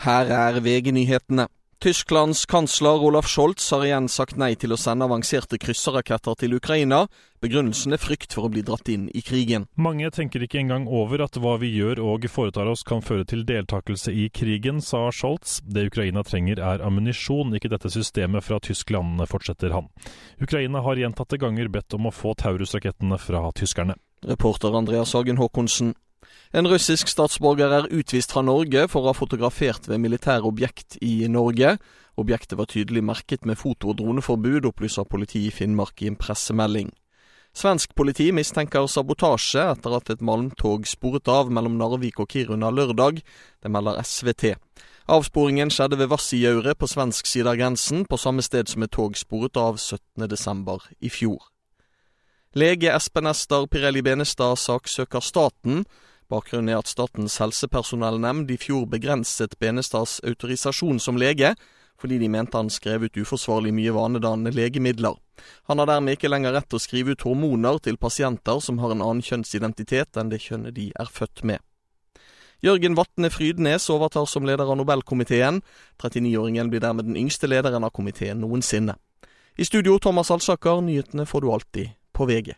Her er VG-nyhetene. Tysklands kansler Olaf Scholz har igjen sagt nei til å sende avanserte krysserraketter til Ukraina. Begrunnelsen er frykt for å bli dratt inn i krigen. Mange tenker ikke engang over at hva vi gjør og foretar oss kan føre til deltakelse i krigen, sa Scholz. Det Ukraina trenger er ammunisjon, ikke dette systemet fra Tyskland, fortsetter han. Ukraina har gjentatte ganger bedt om å få Taurus-rakettene fra tyskerne. Reporter Andreas Hagen Haakonsen. En russisk statsborger er utvist fra Norge for å ha fotografert ved militære objekt i Norge. Objektet var tydelig merket med foto- og droneforbud, opplyser politiet i Finnmark i en pressemelding. Svensk politi mistenker sabotasje etter at et malmtog sporet av mellom Narvik og Kiruna lørdag. Det melder SVT. Avsporingen skjedde ved Vassijauret på svensk side av grensen, på samme sted som et tog sporet av 17.12. i fjor. Lege Espen Ester Pirelli Benestad saksøker staten. Bakgrunnen er at Statens helsepersonellnemnd i fjor begrenset Benestads autorisasjon som lege, fordi de mente han skrev ut uforsvarlig mye vanedannende legemidler. Han har dermed ikke lenger rett til å skrive ut hormoner til pasienter som har en annen kjønnsidentitet enn det kjønnet de er født med. Jørgen Vatne Frydnes overtar som leder av Nobelkomiteen. 39-åringen blir dermed den yngste lederen av komiteen noensinne. I studio Thomas Alsaker, nyhetene får du alltid på VG.